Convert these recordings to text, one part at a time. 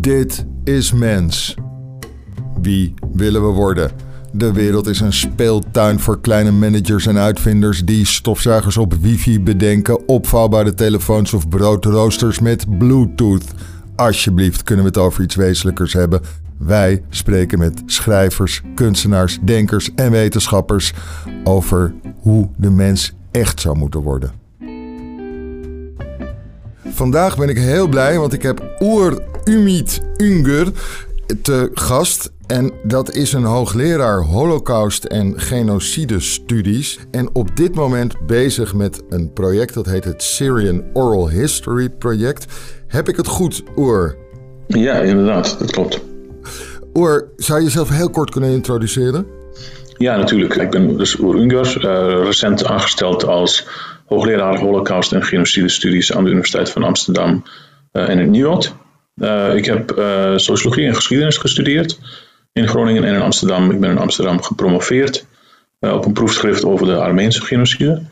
Dit is mens. Wie willen we worden? De wereld is een speeltuin voor kleine managers en uitvinders die stofzuigers op wifi bedenken, opvouwbare telefoons of broodroosters met Bluetooth. Alsjeblieft, kunnen we het over iets wezenlijkers hebben? Wij spreken met schrijvers, kunstenaars, denkers en wetenschappers over hoe de mens echt zou moeten worden. Vandaag ben ik heel blij, want ik heb Oer Umit Unger te gast. En dat is een hoogleraar Holocaust en genocide studies. En op dit moment bezig met een project dat heet het Syrian Oral History Project. Heb ik het goed, Oer? Ja, inderdaad, dat klopt. Oer, zou je jezelf heel kort kunnen introduceren? Ja, natuurlijk. Ik ben dus Oer Unger, uh, recent aangesteld als hoogleraar Holocaust en genocide studies aan de Universiteit van Amsterdam uh, en in Nieuwland. Uh, ik heb uh, sociologie en geschiedenis gestudeerd in Groningen en in Amsterdam. Ik ben in Amsterdam gepromoveerd op een proefschrift over de Armeense genocide.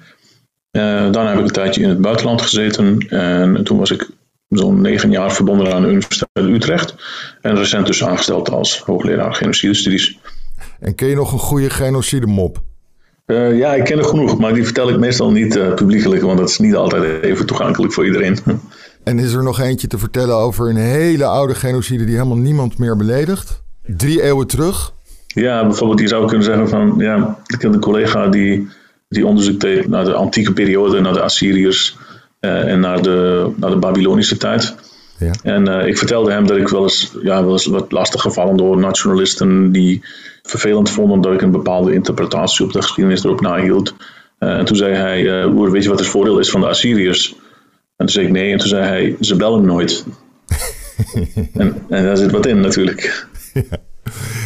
daarna heb ik een tijdje in het buitenland gezeten en toen was ik zo'n negen jaar verbonden aan de Universiteit Utrecht en recent dus aangesteld als hoogleraar genocide studies. En ken je nog een goede genocide mop? Uh, ja, ik ken er genoeg, maar die vertel ik meestal niet uh, publiekelijk, want dat is niet altijd even toegankelijk voor iedereen. En is er nog eentje te vertellen over een hele oude genocide die helemaal niemand meer beledigt? Drie eeuwen terug? Ja, bijvoorbeeld, je zou kunnen zeggen van, ja, ik heb een collega die, die onderzoek deed naar de antieke periode, naar de Assyriërs uh, en naar de, naar de Babylonische tijd. Ja. En uh, ik vertelde hem dat ik wel eens, ja, wel eens wat lastig gevallen door nationalisten die vervelend vonden dat ik een bepaalde interpretatie op de geschiedenis erop nahield. Uh, en toen zei hij, uh, weet je wat het voordeel is van de Assyriërs? En toen zei ik nee, en toen zei hij, ze bellen nooit. en, en daar zit wat in natuurlijk. Ja.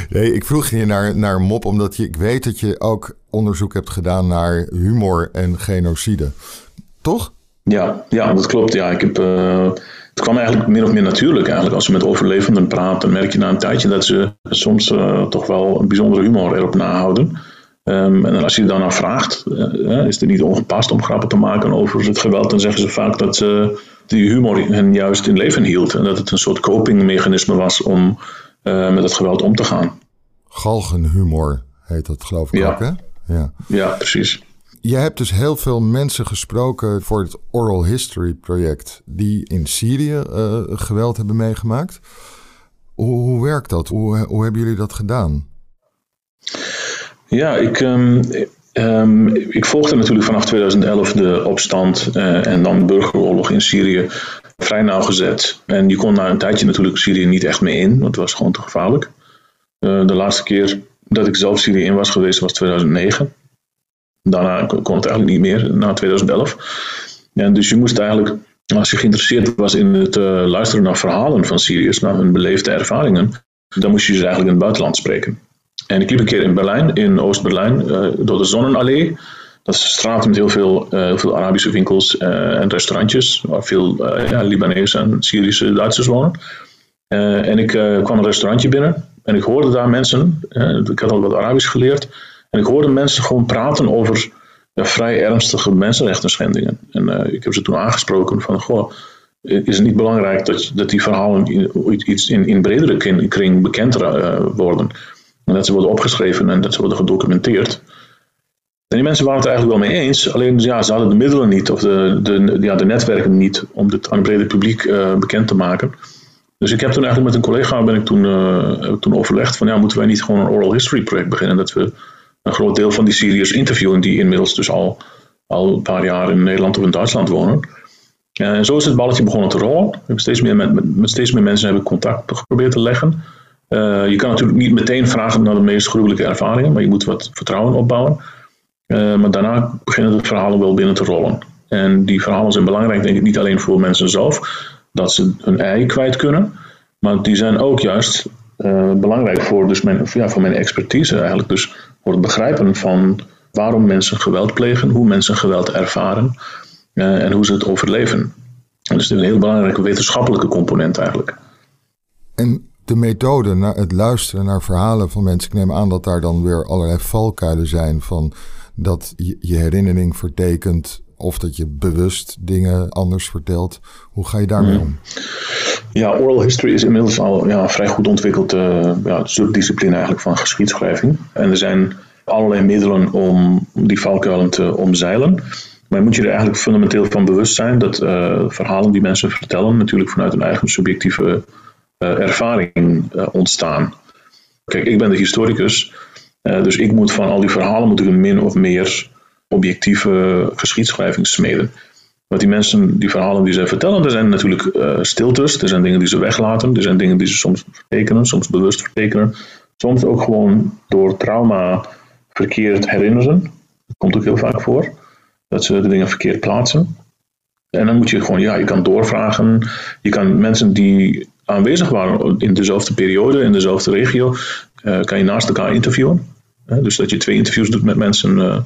Nee, ik vroeg je naar, naar mop, omdat je, ik weet dat je ook onderzoek hebt gedaan naar humor en genocide. Toch? Ja, ja dat klopt. Ja, ik heb... Uh, het kwam eigenlijk min of meer natuurlijk. Eigenlijk. Als je met overlevenden praat, dan merk je na een tijdje dat ze soms uh, toch wel een bijzondere humor erop nahouden. Um, en als je dan vraagt, uh, is het niet ongepast om grappen te maken over het geweld, dan zeggen ze vaak dat uh, die humor hen juist in leven hield. En dat het een soort copingmechanisme was om uh, met het geweld om te gaan. Galgenhumor heet dat, geloof ik ja. ook, hè? Ja. ja, precies. Je hebt dus heel veel mensen gesproken voor het Oral History project die in Syrië uh, geweld hebben meegemaakt. Hoe, hoe werkt dat? Hoe, hoe, hebben jullie dat gedaan? Ja, ik, um, um, ik volgde natuurlijk vanaf 2011 de opstand uh, en dan de burgeroorlog in Syrië vrij nauwgezet. En je kon na een tijdje natuurlijk Syrië niet echt meer in, want het was gewoon te gevaarlijk. Uh, de laatste keer dat ik zelf Syrië in was geweest was 2009. Daarna kon het eigenlijk niet meer, na 2011. En dus je moest eigenlijk, als je geïnteresseerd was in het uh, luisteren naar verhalen van Syriërs, naar hun beleefde ervaringen, dan moest je ze eigenlijk in het buitenland spreken. En ik liep een keer in Berlijn, in Oost-Berlijn, uh, door de Zonnenallee. Dat is een straat met heel veel, heel veel Arabische winkels en restaurantjes, waar veel ja, Libanese en Syrische Duitsers wonen. en ik kwam een restaurantje binnen en ik hoorde daar mensen, ik had al wat Arabisch geleerd, en ik hoorde mensen gewoon praten over vrij ernstige mensenrechten schendingen. En ik heb ze toen aangesproken van, goh, is het niet belangrijk dat, dat die verhalen in, iets in, in bredere kring, bekend worden? En dat ze worden opgeschreven en dat ze worden gedocumenteerd. En die mensen waren het eigenlijk wel mee eens, alleen ja, ze hadden de middelen niet of de, de, ja, de netwerken niet om dit aan het brede publiek uh, bekend te maken. Dus ik heb toen eigenlijk met een collega ben ik toen, heb ik toen overlegd van ja, moeten wij niet gewoon een oral history project beginnen, dat we een groot deel van die Syriërs interviewen, die inmiddels dus al, al een paar jaar in Nederland of in Duitsland wonen. En zo is het balletje begonnen te rollen. We hebben steeds meer met, met, met steeds meer mensen hebben contact geprobeerd te leggen. Uh, je kan natuurlijk niet meteen vragen naar de meest gruwelijke ervaringen, maar je moet wat vertrouwen opbouwen. Uh, maar daarna beginnen de verhalen wel binnen te rollen. En die verhalen zijn belangrijk, denk ik, niet alleen voor mensen zelf, dat ze hun ei kwijt kunnen, maar die zijn ook juist uh, belangrijk voor, dus mijn, ja, voor mijn expertise eigenlijk. Dus voor het begrijpen van waarom mensen geweld plegen, hoe mensen geweld ervaren en hoe ze het overleven. Dus het is een heel belangrijke wetenschappelijke component eigenlijk. En de methode, naar het luisteren naar verhalen van mensen, ik neem aan dat daar dan weer allerlei valkuilen zijn van dat je, herinnering vertekent of dat je bewust dingen anders vertelt. Hoe ga je daarmee om? Ja, oral history is inmiddels al ja, vrij goed ontwikkeld uh, ja, subdiscipline eigenlijk van geschiedschrijving. En er zijn allerlei middelen om die valkuilen te omzeilen. Maar je moet je er eigenlijk fundamenteel van bewust zijn dat uh, verhalen die mensen vertellen natuurlijk vanuit hun eigen subjectieve ervaring ontstaan. Kijk, ik ben de historicus, dus ik moet van al die verhalen moet ik een min of meer objectieve geschiedschrijving smeden. Want die mensen, die verhalen die zij vertellen, er zijn natuurlijk uh, stiltes, er zijn dingen die ze weglaten, er zijn dingen die ze soms vertekenen, soms bewust vertekenen, soms ook gewoon door trauma verkeerd herinneren. Dat komt ook heel vaak voor, dat ze de dingen verkeerd plaatsen. En dan moet je gewoon, ja, je kan doorvragen. Je kan mensen die aanwezig waren in dezelfde periode, in dezelfde regio, uh, kan je naast elkaar interviewen. dus dat je twee interviews doet met mensen uh,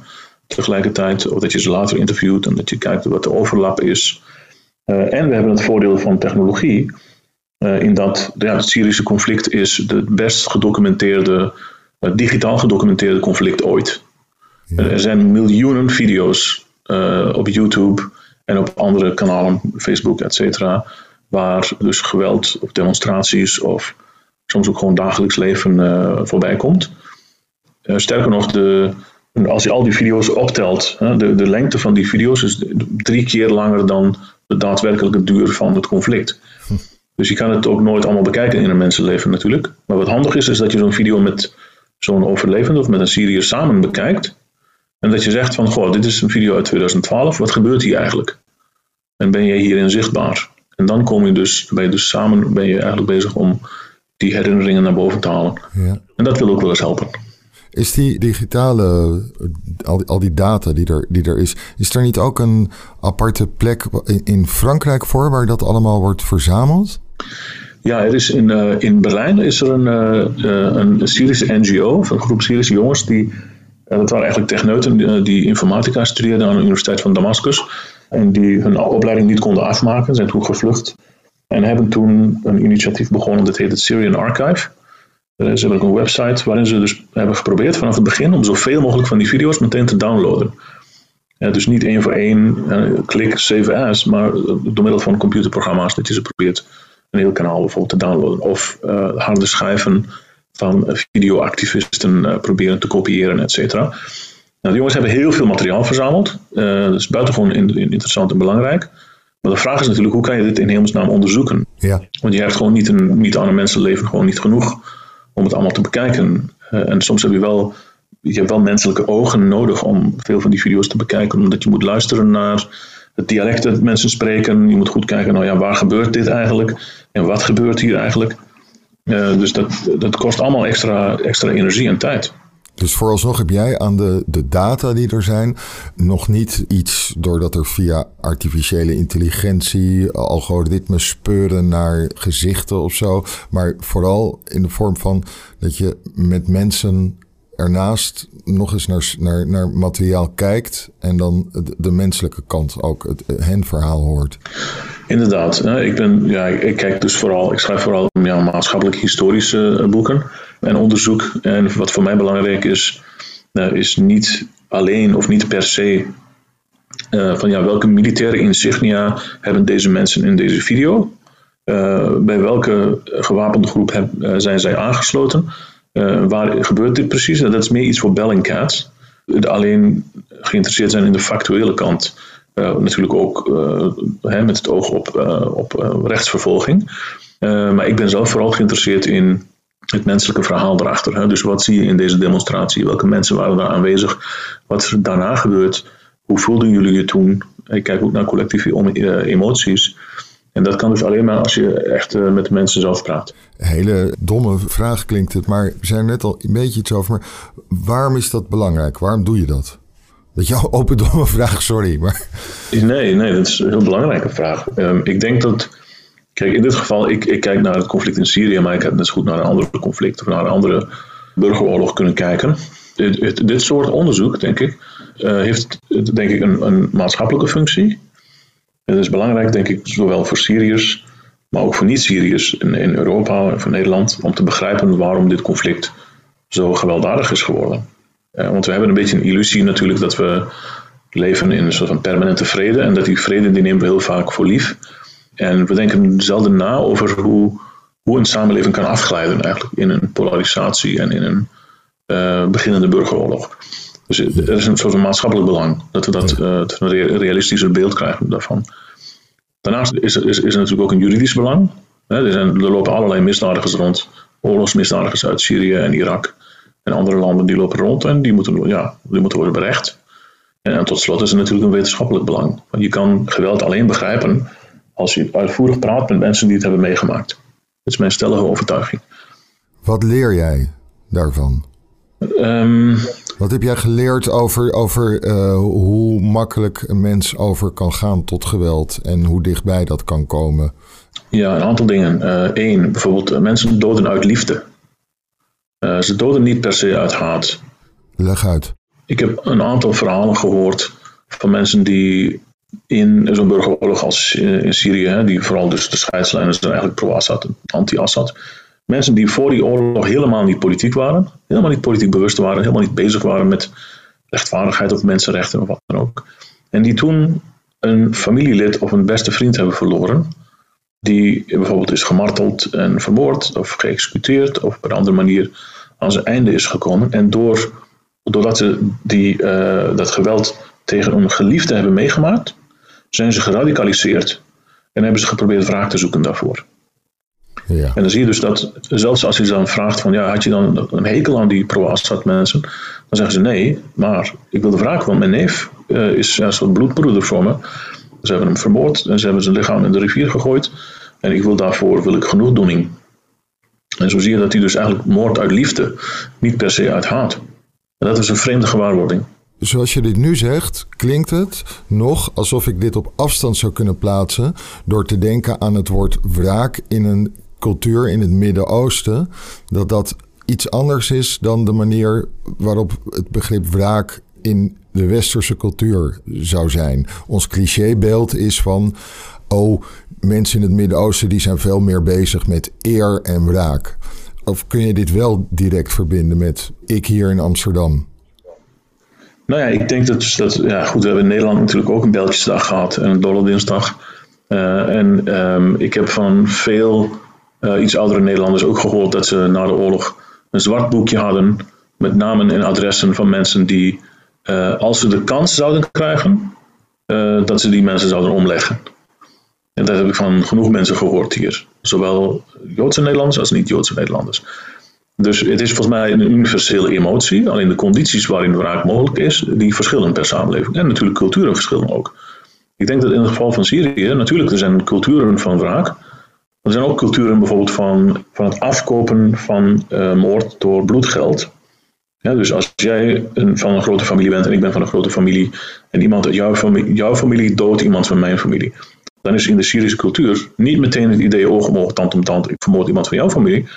tegelijkertijd, of dat je ze later interviewt en dat je kijkt wat de overlap is. Uh, en we hebben het voordeel van technologie, in dat ja, het Syrische conflict is het best gedocumenteerde, digitaal gedocumenteerde conflict ooit. Ja. Er zijn miljoenen video's op YouTube en op andere kanalen, Facebook, et cetera, waar dus geweld of demonstraties of soms ook gewoon dagelijks leven voorbij komt. sterker nog, de, als je al die video's optelt, de, de lengte van die video's is drie keer langer dan de daadwerkelijke duur van het conflict. Dus je kan het ook nooit allemaal bekijken in een mensenleven natuurlijk. Maar wat handig is, is dat je zo'n video met zo'n overlevende of met een Syriër samen bekijkt. En dat je zegt van, goh, dit is een video uit 2012, wat gebeurt hier eigenlijk? En ben je hierin zichtbaar? En dan kom je dus, ben je dus samen ben je eigenlijk bezig om die herinneringen naar boven te halen. Ja. En dat wil ook wel eens helpen. Is die digitale, al die, al die data die er, die er is, is er niet ook een aparte plek in Frankrijk voor waar dat allemaal wordt verzameld? Ja, er is in, uh, in Berlijn is er een, uh, een Syrische NGO, een groep Syrische jongens, die, dat waren eigenlijk techneuten die informatica studeerden aan de Universiteit van Damascus. En die hun opleiding niet konden afmaken, zijn toen gevlucht. En hebben toen een initiatief begonnen, dat heet het Syrian Archive. Ze hebben ook een website waarin ze dus hebben geprobeerd vanaf het begin om zoveel mogelijk van die video's meteen te downloaden. Ja, dus niet één voor één, uh, klik, save as, maar door middel van computerprogramma's dat je ze probeert een heel kanaal bijvoorbeeld te downloaden. Of harde schijven van videoactivisten proberen te kopiëren, et cetera. Nou, de jongens hebben heel veel materiaal verzameld. dat is buitengewoon interessant en belangrijk. Maar de vraag is natuurlijk, hoe kan je dit in hemelsnaam onderzoeken? Ja. Want je hebt gewoon niet, een, niet aan een mensenleven gewoon niet genoeg om het allemaal te bekijken. Uh, en soms heb je wel, je hebt wel menselijke ogen nodig om veel van die video's te bekijken, omdat je moet luisteren naar het dialect dat mensen spreken. Je moet goed kijken, nou ja, waar gebeurt dit eigenlijk? En wat gebeurt hier eigenlijk? Uh, dus dat, dat kost allemaal extra, extra energie en tijd. Dus vooralsnog heb jij aan de, de data die er zijn nog niet iets doordat er via artificiële intelligentie algoritmes speuren naar gezichten of zo. Maar vooral in de vorm van dat je met mensen ernaast nog eens naar, naar, naar materiaal kijkt en dan de, de menselijke kant ook, het hen verhaal hoort. Inderdaad, ik, ben, ja, ik kijk dus vooral, ik schrijf vooral ja, maatschappelijk historische eh, boeken en onderzoek. En wat voor mij belangrijk is, uh, is niet alleen of niet per se uh, van ja, welke militaire insignia hebben deze mensen in deze video? Bij welke gewapende groep zijn zij aangesloten? waar gebeurt dit precies? Dat is meer iets voor Bellingcat. Alleen geïnteresseerd zijn in de factuele kant. Natuurlijk ook hè, met het oog op, op rechtsvervolging. maar ik ben zelf vooral geïnteresseerd in het menselijke verhaal erachter. Hè? Dus wat zie je in deze demonstratie? Welke mensen waren daar aanwezig? Wat is er daarna gebeurd? Hoe voelden jullie je toen? Ik kijk ook naar collectieve eh, emoties. En dat kan dus alleen maar als je echt eh, met de mensen zelf praat. Hele domme vraag klinkt het, maar we zijn net al een beetje iets over. Maar waarom is dat belangrijk? Waarom doe je dat? Dat jouw open domme vraag, sorry. Maar... Nee, nee, dat is een heel belangrijke vraag. Um, ik denk dat Kijk, in dit geval, ik, ik kijk naar het conflict in Syrië, maar ik heb net goed naar een ander conflict of naar een andere burgeroorlog kunnen kijken. Dit, soort onderzoek, denk ik, uh, heeft denk ik een, een maatschappelijke functie. Het is belangrijk, denk ik, zowel voor Syriërs, maar ook voor niet-Syriërs in, in Europa en voor Nederland, om te begrijpen waarom dit conflict zo gewelddadig is geworden. Uh, want we hebben een beetje een illusie natuurlijk dat we leven in een soort van permanente vrede. En dat die vrede die nemen we heel vaak voor lief. En we denken zelden na over hoe, hoe een samenleving kan afglijden eigenlijk in een polarisatie en in een uh, beginnende burgeroorlog. Dus er is een soort van maatschappelijk belang dat we dat uh, een realistischer beeld krijgen daarvan. Daarnaast is er, is, is er natuurlijk ook een juridisch belang. Er, zijn, er lopen allerlei misdadigers rond, oorlogsmisdadigers uit Syrië en Irak en andere landen die lopen rond en die moeten, ja, die moeten worden berecht. En, tot slot is er natuurlijk een wetenschappelijk belang. Want je kan geweld alleen begrijpen als je uitvoerig praat met mensen die het hebben meegemaakt. Dat is mijn stellige overtuiging. Wat leer jij daarvan? Um, Wat heb jij geleerd over, over uh, hoe makkelijk een mens over kan gaan tot geweld en hoe dichtbij dat kan komen? Ja, een aantal dingen. Eén, uh, bijvoorbeeld uh, mensen doden uit liefde. Uh, ze doden niet per se uit haat. Leg uit. Ik heb een aantal verhalen gehoord van mensen die in zo'n burgeroorlog als in Syrië, hè, die vooral dus de scheidslijnen zijn eigenlijk pro-Assad, anti-Assad, mensen die voor die oorlog helemaal niet politiek waren, helemaal niet politiek bewust waren, helemaal niet bezig waren met rechtvaardigheid of mensenrechten of wat dan ook. En die toen een familielid of een beste vriend hebben verloren, die bijvoorbeeld is gemarteld en vermoord of geëxecuteerd of op een andere manier aan zijn einde is gekomen. En door, doordat ze die, uh, dat geweld tegen een geliefde hebben meegemaakt, zijn ze geradicaliseerd en hebben ze geprobeerd wraak te zoeken daarvoor. Ja. En dan zie je dus dat, zelfs als je dan vraagt van, ja, had je dan een hekel aan die pro-Assad mensen? Dan zeggen ze nee, maar ik wil de wraak, want mijn neef uh, is ja, een soort bloedbroeder voor me. Ze hebben hem vermoord en ze hebben zijn lichaam in de rivier gegooid. En ik wil daarvoor wil ik genoegdoening. En zo zie je dat hij dus eigenlijk moord uit liefde, niet per se uit haat. En dat is een vreemde gewaarwording. Zoals je dit nu zegt, klinkt het nog alsof ik dit op afstand zou kunnen plaatsen door te denken aan het woord wraak in een cultuur in het Midden-Oosten. Dat dat iets anders is dan de manier waarop het begrip wraak in de westerse cultuur zou zijn. Ons clichébeeld is van, oh, mensen in het Midden-Oosten die zijn veel meer bezig met eer en wraak. Of kun je dit wel direct verbinden met ik hier in Amsterdam? Nou ja, ik denk dat, dat ja, goed, we hebben in Nederland natuurlijk ook een Belgisdag gehad en een Dolle Dinsdag. Uh, en um, ik heb van veel uh, iets oudere Nederlanders ook gehoord dat ze na de oorlog een zwart boekje hadden met namen en adressen van mensen die, uh, als ze de kans zouden krijgen, dat ze die mensen zouden omleggen. En dat heb ik van genoeg mensen gehoord hier. Zowel Joodse Nederlanders als niet-Joodse Nederlanders. Dus het is volgens mij een universele emotie. Alleen de condities waarin wraak mogelijk is, die verschillen per samenleving. En natuurlijk culturen verschillen ook. Ik denk dat in het geval van Syrië, natuurlijk, er zijn culturen van wraak. Er zijn ook culturen bijvoorbeeld van, van het afkopen van uh, moord door bloedgeld. Dus als jij een, van een grote familie bent en ik ben van een grote familie en iemand uit jouw familie, jouw familie doodt iemand van mijn familie, dan is in de Syrische cultuur niet meteen het idee oog om oog, tand om tand, ik vermoord iemand van jouw familie.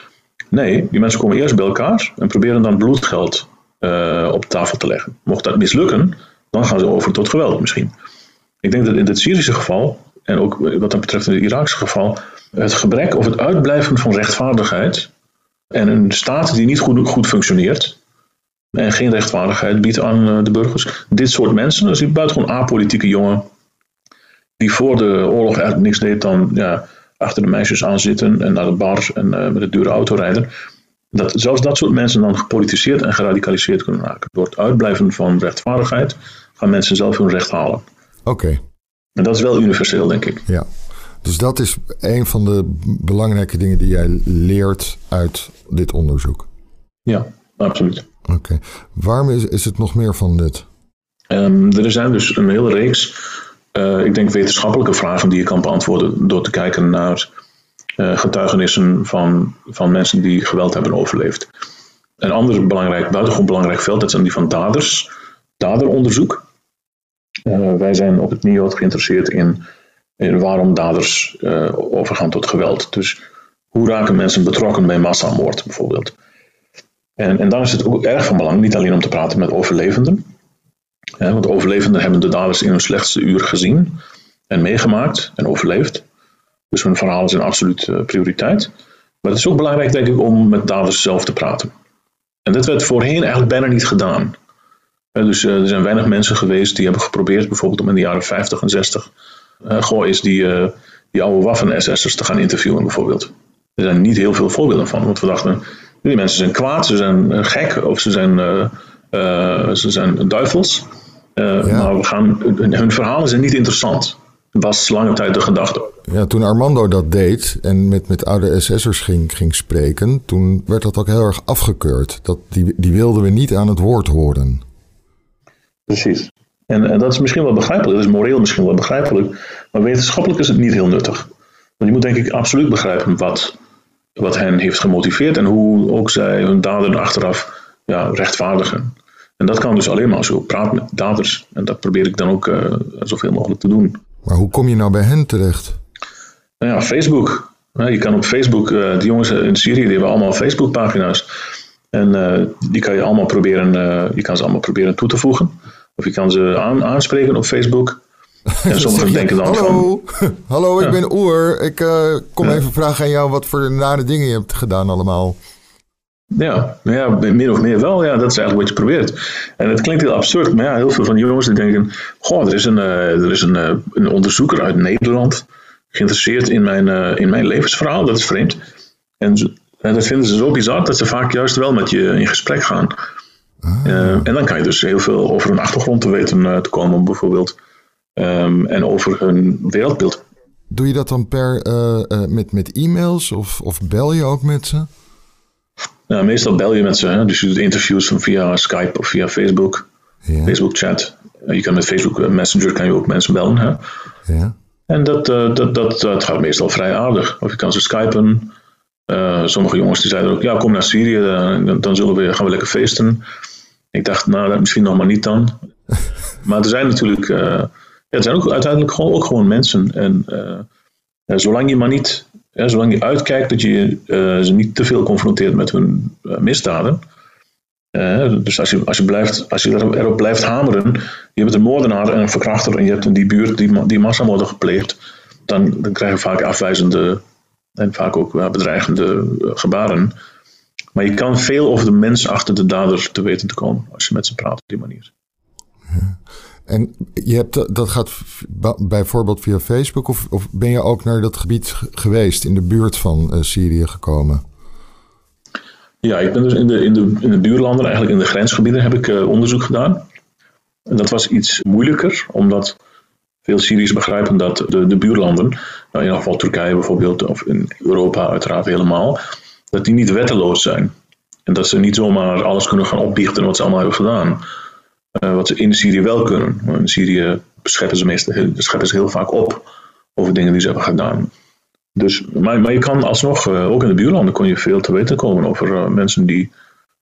Nee, die mensen komen eerst bij elkaar en proberen dan bloedgeld uh, op tafel te leggen. Mocht dat mislukken, dan gaan ze over tot geweld misschien. Ik denk dat in het Syrische geval, en ook wat dat betreft in het Iraakse geval, het gebrek of het uitblijven van rechtvaardigheid en een staat die niet goed, goed functioneert en geen rechtvaardigheid biedt aan eh, de burgers. Dit soort mensen, dus die buitengewoon apolitieke jongen, die voor de oorlog eigenlijk niks deed dan ja, achter de meisjes aanzitten en naar de bar en uh, met de dure auto rijden. Dat zelfs dat soort mensen dan gepolitiseerd en geradicaliseerd kunnen raken. Door het uitblijven van rechtvaardigheid gaan mensen zelf hun recht halen. Oké. En dat is wel universeel, denk ik. Ja. Dus dat is een van de belangrijke dingen die jij leert uit dit onderzoek. Ja, absoluut. Oké. Waarom is, is het nog meer van nut? Um, er zijn dus een hele reeks uh, ik denk wetenschappelijke vragen die je kan beantwoorden door te kijken naar uh, getuigenissen van, van mensen die geweld hebben overleefd. Een ander belangrijk, buitengewoon belangrijk veld, dat zijn die van daders, daderonderzoek. Uh, wij zijn op het NIOD geïnteresseerd in, in waarom daders overgaan tot geweld. Dus hoe raken mensen betrokken bij massamoord bijvoorbeeld. En, en dan is het ook erg van belang, niet alleen om te praten met overlevenden, want overlevenden hebben de daders in hun slechtste uur gezien en meegemaakt en overleefd. Dus hun verhalen zijn absoluut uh, prioriteit. Maar het is ook belangrijk, denk ik, om met daders zelf te praten. En dit werd voorheen eigenlijk bijna niet gedaan. dus er zijn weinig mensen geweest die hebben geprobeerd, bijvoorbeeld om in de jaren 50 en 60 goh, is die, die oude Waffen-SS'ers te gaan interviewen, bijvoorbeeld. Er zijn niet heel veel voorbeelden van, want we dachten, die mensen zijn kwaad, ze zijn gek of ze zijn, ze zijn duivels. Maar we gaan, hun verhalen zijn niet interessant was lange tijd de gedachte. Ja, toen Armando dat deed en met, met oude SS'ers ging, ging spreken, toen werd dat ook heel erg afgekeurd. Dat, die, die wilden we niet aan het woord horen. Precies. En, en dat is misschien wel begrijpelijk, dat is moreel misschien wel begrijpelijk, maar wetenschappelijk is het niet heel nuttig. Want je moet denk ik absoluut begrijpen wat, wat hen heeft gemotiveerd en hoe ook zij hun daden achteraf ja, rechtvaardigen. En dat kan dus alleen maar zo praten met daders. En dat probeer ik dan ook uh, zoveel mogelijk te doen. Maar hoe kom je nou bij hen terecht? Nou ja, Facebook. Je kan op Facebook, uh, die jongens in Syrië die hebben allemaal Facebook-pagina's. En uh, die kan je allemaal proberen, je kan ze allemaal proberen toe te voegen. Of je kan ze aan, aanspreken op Facebook. En sommigen denken dan Hallo, van, Hallo, ik ben Oer. Ik kom even vragen aan jou wat voor nare dingen je hebt gedaan allemaal. Ja, ja, meer of meer wel. Ja, dat is eigenlijk wat je probeert. En het klinkt heel absurd, maar ja, heel veel van die jongens die denken: Goh, er is een, uh, er is een, uh, een onderzoeker uit Nederland geïnteresseerd in mijn, uh, in mijn levensverhaal. Dat is vreemd. En, en, dat vinden ze zo bizar dat ze vaak juist wel met je in gesprek gaan. Ah. en dan kan je dus heel veel over hun achtergrond te weten te komen, bijvoorbeeld. Um, en over hun wereldbeeld. Doe je dat dan per, met, met e-mails of, of bel je ook met ze? Nou, meestal bel je met ze. Hè? Dus je doet interviews via Skype of via Facebook. Ja. Facebook chat. Eh, je kan met Facebook Messenger kan je ook mensen bellen. Hè? Ja. En dat, uh, dat, dat, dat gaat meestal vrij aardig. Of je kan ze skypen. Uh, sommige jongens die zeiden ook, ja kom naar Syrië, dan, dan zullen we, gaan we lekker feesten. Ik dacht, nou misschien nog maar niet dan. maar er zijn natuurlijk, uh, ja, er zijn ook uiteindelijk gewoon, ook gewoon mensen. En zolang je maar niet ja, zolang je uitkijkt dat je uh, ze niet te veel confronteert met hun uh, misdaden. Uh, dus als je, als je, blijft, als je erop blijft hameren, je hebt een moordenaar en een verkrachter en je hebt in die buurt die, die massamoorden gepleegd, dan, dan krijg je vaak afwijzende en vaak ook bedreigende gebaren. Maar je kan veel over de mens achter de dader te weten te komen als je met ze praat op die manier. Ja. En je hebt, dat gaat bijvoorbeeld via Facebook, of, of ben je ook naar dat gebied geweest, in de buurt van uh, Syrië gekomen? Ja, ik ben dus in de, in, de, in de buurlanden, eigenlijk in de grensgebieden, heb ik uh, onderzoek gedaan. En dat was iets moeilijker, omdat veel Syriërs begrijpen dat de, de buurlanden, nou in ieder geval Turkije bijvoorbeeld, of in Europa uiteraard helemaal, dat die niet wetteloos zijn. En dat ze niet zomaar alles kunnen gaan opbiechten wat ze allemaal hebben gedaan. Uh, wat ze in Syrië wel kunnen. In Syrië scheppen ze, meestal, scheppen ze heel vaak op over dingen die ze hebben gedaan. Dus, maar, maar je kan alsnog, uh, ook in de buurlanden, kon je veel te weten komen over uh, mensen die,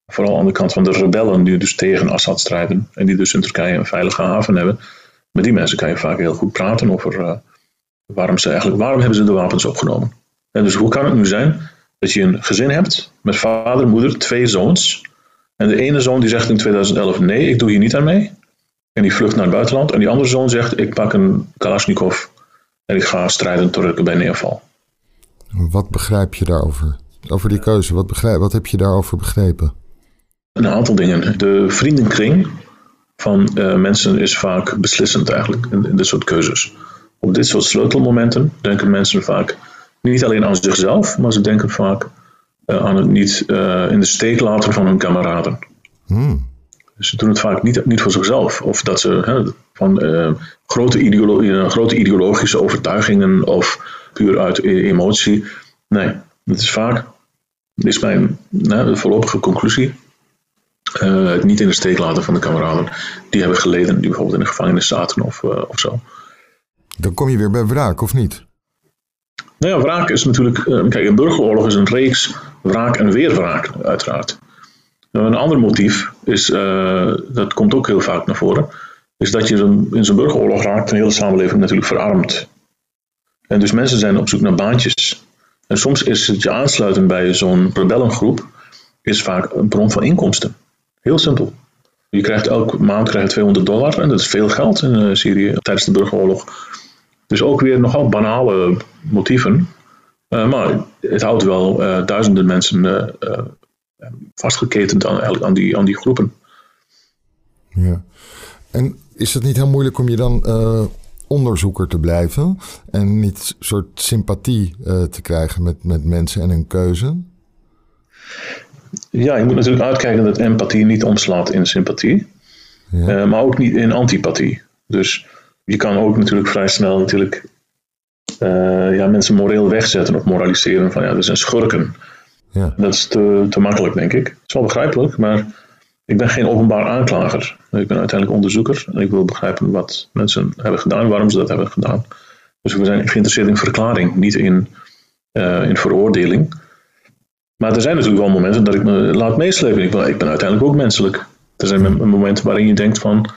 vooral aan de kant van de rebellen, die dus tegen Assad strijden en die dus in Turkije een veilige haven hebben. Met die mensen kan je vaak heel goed praten over waarom ze eigenlijk, waarom hebben ze de wapens opgenomen. En dus hoe kan het nu zijn dat je een gezin hebt met vader, moeder, twee zoons, en de ene zoon die zegt in 2011: nee, ik doe hier niet aan mee. En die vlucht naar het buitenland. En die andere zoon zegt: ik pak een Kalashnikov en ik ga strijden tot ik erbij neerval. Wat begrijp je daarover? Over die keuze, wat, begrijp, wat heb je daarover begrepen? Een aantal dingen. De vriendenkring van uh, mensen is vaak beslissend eigenlijk in, in dit soort keuzes. Op dit soort sleutelmomenten denken mensen vaak niet alleen aan zichzelf, maar ze denken vaak eh, aan het niet eh, in de steek laten van hun kameraden. Hmm. Dus ze doen het vaak niet, niet voor zichzelf. Of dat ze hè, van uh, grote, ideolo grote ideologische overtuigingen of puur uit e-, emotie. Nee, het is vaak, is mijn nou, voorlopige conclusie, het niet in de steek laten van de kameraden. Die hebben geleden, die bijvoorbeeld in de gevangenis zaten of, of zo. Dan kom je weer bij wraak, of niet? Nou ja, wraak is natuurlijk. kijk, een burgeroorlog is een reeks wraak en weer wraak, uiteraard. Een ander motief is, uh, dat komt ook heel vaak naar voren, is dat je in zo'n burgeroorlog raakt een hele samenleving natuurlijk verarmd. En dus mensen zijn op zoek naar baantjes. En soms is het je aansluiten bij zo'n rebellengroep is vaak een bron van inkomsten. Heel simpel. Je krijgt elke maand krijg je 200 dollar en dat is veel geld in uh, Syrië tijdens de burgeroorlog. Dus ook weer nogal banale motieven. Uh, maar het houdt wel uh, duizenden mensen uh, vastgeketend aan, aan, die, aan die groepen. Ja. En is het niet heel moeilijk om je dan onderzoeker te blijven en niet een soort sympathie te krijgen met, met mensen en hun keuze? Ja, je moet natuurlijk uitkijken dat empathie niet omslaat in sympathie, ja. maar ook niet in antipathie. Dus je kan ook natuurlijk vrij snel natuurlijk ja, mensen moreel wegzetten of moraliseren van ja, dat zijn schurken. Ja. Dat is te, te makkelijk, denk ik. Het is wel begrijpelijk, maar ik ben geen openbaar aanklager. Ik ben uiteindelijk onderzoeker en ik wil begrijpen wat mensen hebben gedaan waarom ze dat hebben gedaan. Dus we zijn geïnteresseerd in verklaring, niet in, uh, in veroordeling. Maar er zijn natuurlijk wel momenten dat ik me laat meeslepen. Ik ben, ik ben uiteindelijk ook menselijk. Er zijn momenten waarin je denkt van,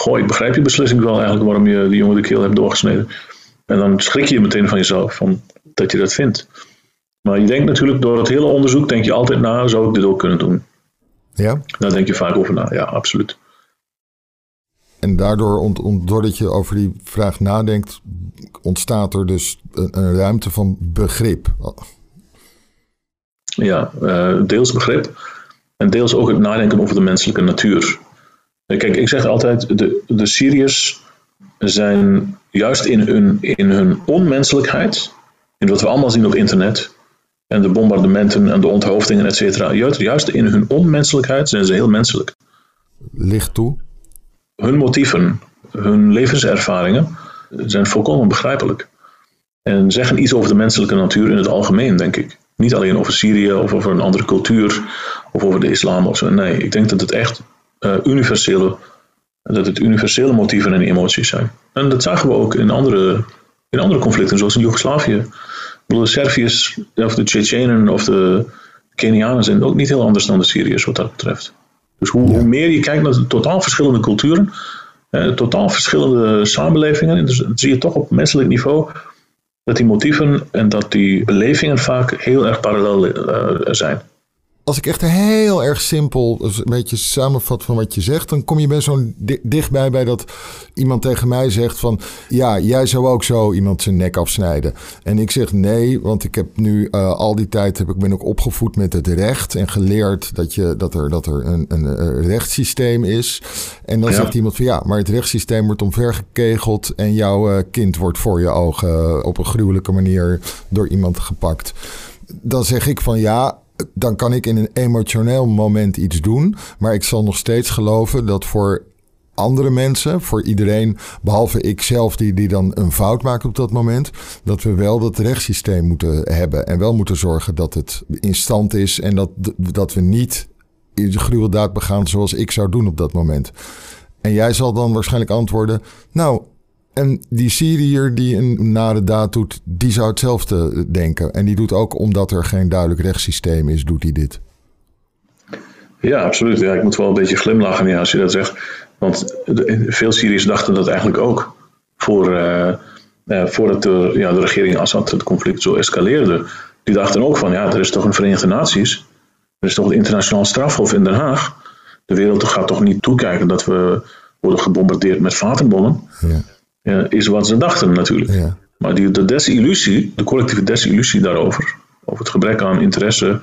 goh, ik begrijp je beslissing wel eigenlijk waarom je die jongen de keel hebt doorgesneden. En dan schrik je meteen van jezelf, van, dat je dat vindt. Maar je denkt natuurlijk door het hele onderzoek, denk je altijd na, zou ik dit ook kunnen doen? Ja? Daar denk je vaak over na, ja, absoluut. En daardoor, doordat je over die vraag nadenkt, ontstaat er dus een, een ruimte van begrip. Ja, uh, deels begrip en deels ook het nadenken over de menselijke natuur. Kijk, ik zeg altijd, de, de Syriërs zijn juist in hun, in hun onmenselijkheid, in wat we allemaal zien op internet, en de bombardementen en de onthoofdingen, et cetera. Juist in hun onmenselijkheid zijn ze heel menselijk. Licht toe? Hun motieven, hun levenservaringen zijn volkomen begrijpelijk. En zeggen iets over de menselijke natuur in het algemeen, denk ik. Niet alleen over Syrië of over een andere cultuur of over de islam of zo. Nee, ik denk dat het echt uh, universele, dat het universele motieven en emoties zijn. En dat zagen we ook in andere, in andere conflicten, zoals in Joegoslavië de Serviërs of de Tsjetsjenen of de Kenianen zijn ook niet heel anders dan de Syriërs wat dat betreft. Dus hoe, meer je kijkt naar de totaal verschillende culturen, eh, totaal verschillende samenlevingen, dus dan zie je toch op menselijk niveau dat die motieven en dat die belevingen vaak heel erg parallel uh, zijn als ik echt heel erg simpel dus een beetje samenvat van wat je zegt, dan kom je bij zo'n dichtbij bij dat iemand tegen mij zegt van ja, jij zou ook zo iemand zijn nek afsnijden. En ik zeg nee, want ik heb nu uh, al die tijd heb ik ben ook opgevoed met het recht en geleerd dat, je, dat er, dat er een, een, rechtssysteem is. En dan zegt iemand van ja, maar het rechtssysteem wordt omvergekegeld en jouw uh, kind wordt voor je ogen op een gruwelijke manier door iemand gepakt. Dan zeg ik van ja, dan kan ik in een emotioneel moment iets doen. Maar ik zal nog steeds geloven dat voor andere mensen, voor iedereen, behalve ik zelf, die, die dan een fout maakt op dat moment, dat we wel dat rechtssysteem moeten hebben. En wel moeten zorgen dat het in stand is en dat, dat we niet de gruweldaad begaan zoals ik zou doen op dat moment. En jij zal dan waarschijnlijk antwoorden: Nou, en die Syriër die een nare daad doet, die zou hetzelfde denken. En die doet ook omdat er geen duidelijk rechtssysteem is, doet hij dit. Ja, absoluut. Ja, ik moet wel een beetje glimlachen ja, als je dat zegt. Want veel Syriërs dachten dat eigenlijk ook. Voor, uh, voordat de, ja, de regering Assad het conflict zo escaleerde. Die dachten ook van, ja, er is toch een Verenigde Naties. Er is toch het internationaal strafhof in Den Haag. De wereld gaat toch niet toekijken dat we worden gebombardeerd met vatenbommen. Ja is wat ze dachten natuurlijk. Ja. Maar die, de desillusie, de collectieve desillusie daarover, over het gebrek aan interesse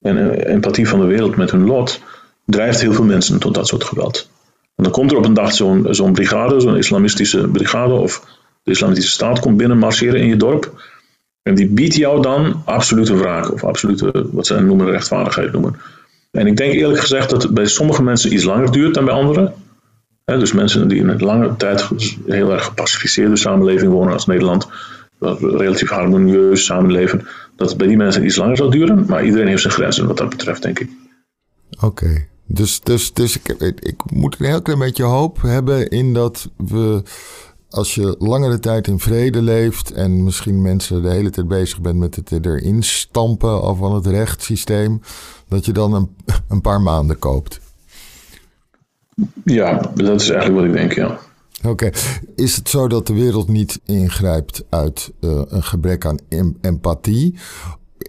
en eh, empathie van de wereld met hun lot, drijft heel veel mensen tot dat soort geweld. En dan komt er op een dag zo'n zo'n brigade, zo'n islamistische brigade of de islamitische staat komt binnen marcheren in je dorp. En die biedt jou dan absolute wraak of absolute, wat ze noemen, rechtvaardigheid noemen. En ik denk eerlijk gezegd dat het bij sommige mensen iets langer duurt dan bij anderen dus mensen die in een lange tijd heel erg gepacificeerde samenleving wonen als Nederland, relatief harmonieus samenleven, dat het bij die mensen iets langer zal duren. Maar iedereen heeft zijn grenzen wat dat betreft, denk ik. Oké. Dus, dus, dus ik, ik moet een heel klein beetje hoop hebben in dat we, als je langere tijd in vrede leeft en misschien mensen de hele tijd bezig bent met het erin stampen van het rechtssysteem, dat je dan een, een paar maanden koopt. Ja, dat is eigenlijk wat ik denk, ja. Oké. Is het zo dat de wereld niet ingrijpt uit uh, een gebrek aan em empathie?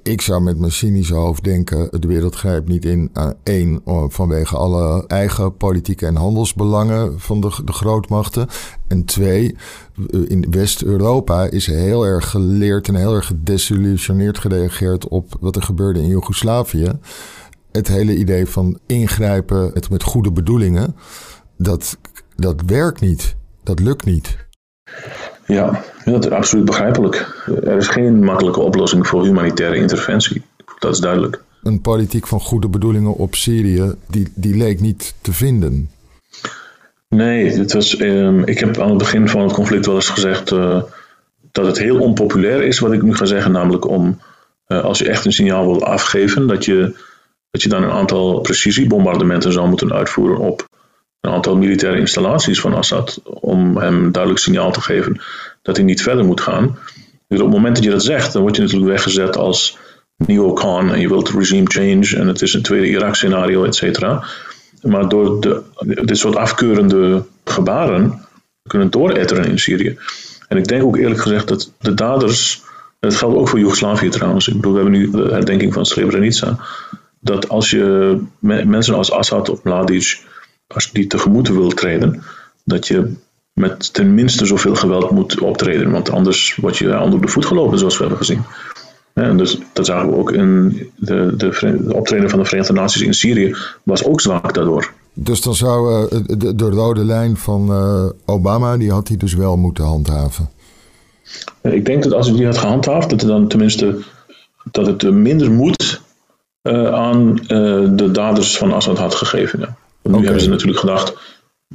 Ik zou met mijn cynische hoofd denken: de wereld grijpt niet in. Uh, één, vanwege alle eigen politieke en handelsbelangen van de, de grootmachten. En twee, eh, in West-Europa is heel erg geleerd en heel erg gedesillusioneerd gereageerd op wat er gebeurde in Joegoslavië het hele idee van ingrijpen het met goede bedoelingen. dat, dat werkt niet. Dat lukt niet. Ja, dat is absoluut begrijpelijk. Er is geen makkelijke oplossing voor humanitaire interventie. Dat is duidelijk. Een politiek van goede bedoelingen op Syrië, die, die leek niet te vinden. Nee, het was, ehm, ik heb aan het begin van het conflict wel eens gezegd uh, dat het heel onpopulair is, wat ik nu ga zeggen. Namelijk om, uh, als je echt een signaal wil afgeven, dat je, dat je dan een aantal precisiebombardementen zou moeten uitvoeren op een aantal militaire installaties van Assad. Om hem duidelijk signaal te geven dat hij niet verder moet gaan. Dus op het moment dat je dat zegt, dan word je natuurlijk weggezet als neo-con en je wilt regime change en het is een tweede Irak-scenario, et cetera. Maar door de, dit soort afkeurende gebaren kunnen dooretteren in Syrië. En ik denk ook eerlijk gezegd dat de daders, en dat geldt ook voor Joegoslavië trouwens, ik bedoel, we hebben nu de herdenking van Srebrenica, dat als je mensen als Assad of Mladic, als je die tegemoet wil treden, dat je met tenminste zoveel geweld moet optreden, want anders word je onder de voet gelopen, zoals we hebben gezien. En dus dat zagen we ook in de, de, de optreden van de Verenigde Naties in Syrië, was ook zwak daardoor. Dus dan zou uh, de, de, rode lijn van uh, Obama, die had hij dus wel moeten handhaven. Ik denk dat als hij die had gehandhaafd, dat het dan tenminste dat het minder moed uh, aan de daders van Assad had gegeven. Ja. Nu okay. hebben ze natuurlijk gedacht,